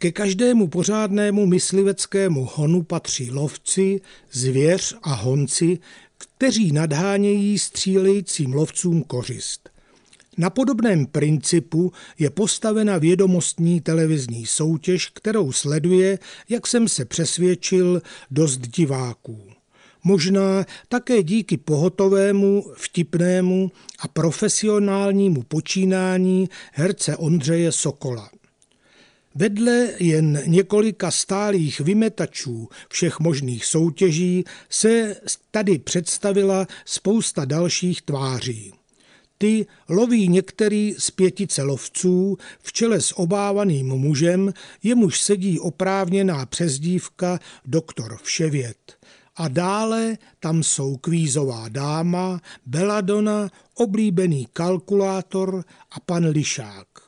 Ke každému pořádnému mysliveckému honu patří lovci, zvěř a honci, kteří nadhánějí střílejícím lovcům kořist. Na podobném principu je postavena vědomostní televizní soutěž, kterou sleduje, jak jsem se přesvědčil, dost diváků. Možná také díky pohotovému, vtipnému a profesionálnímu počínání herce Ondřeje Sokola. Vedle jen několika stálých vymetačů všech možných soutěží se tady představila spousta dalších tváří. Ty loví některý z pětice lovců v čele s obávaným mužem, jemuž sedí oprávněná přezdívka doktor Vševět. A dále tam jsou kvízová dáma, Beladona, oblíbený kalkulátor a pan Lišák.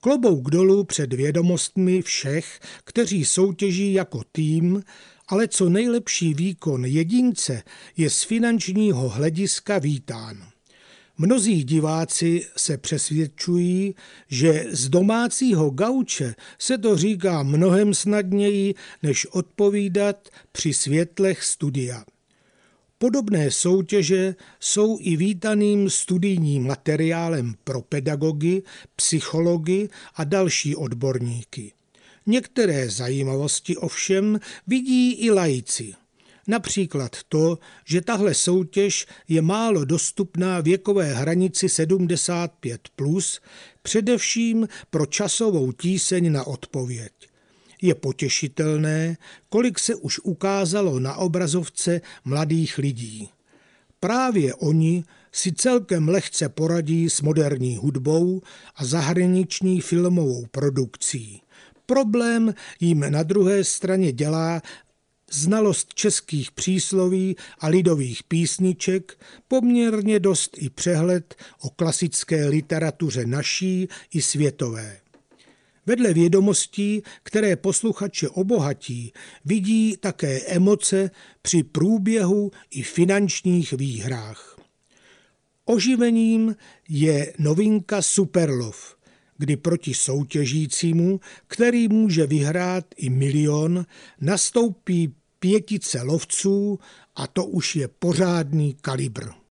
Klobouk dolů před vědomostmi všech, kteří soutěží jako tým, ale co nejlepší výkon jedince je z finančního hlediska vítán. Mnozí diváci se přesvědčují, že z domácího gauče se to říká mnohem snadněji, než odpovídat při světlech studia. Podobné soutěže jsou i vítaným studijním materiálem pro pedagogy, psychology a další odborníky. Některé zajímavosti ovšem vidí i laici. Například to, že tahle soutěž je málo dostupná věkové hranici 75+, plus, především pro časovou tíseň na odpověď. Je potěšitelné, kolik se už ukázalo na obrazovce mladých lidí. Právě oni si celkem lehce poradí s moderní hudbou a zahraniční filmovou produkcí. Problém jim na druhé straně dělá znalost českých přísloví a lidových písniček, poměrně dost i přehled o klasické literatuře naší i světové. Vedle vědomostí, které posluchače obohatí, vidí také emoce při průběhu i finančních výhrách. Oživením je novinka Superlov, kdy proti soutěžícímu, který může vyhrát i milion, nastoupí pětice lovců a to už je pořádný kalibr.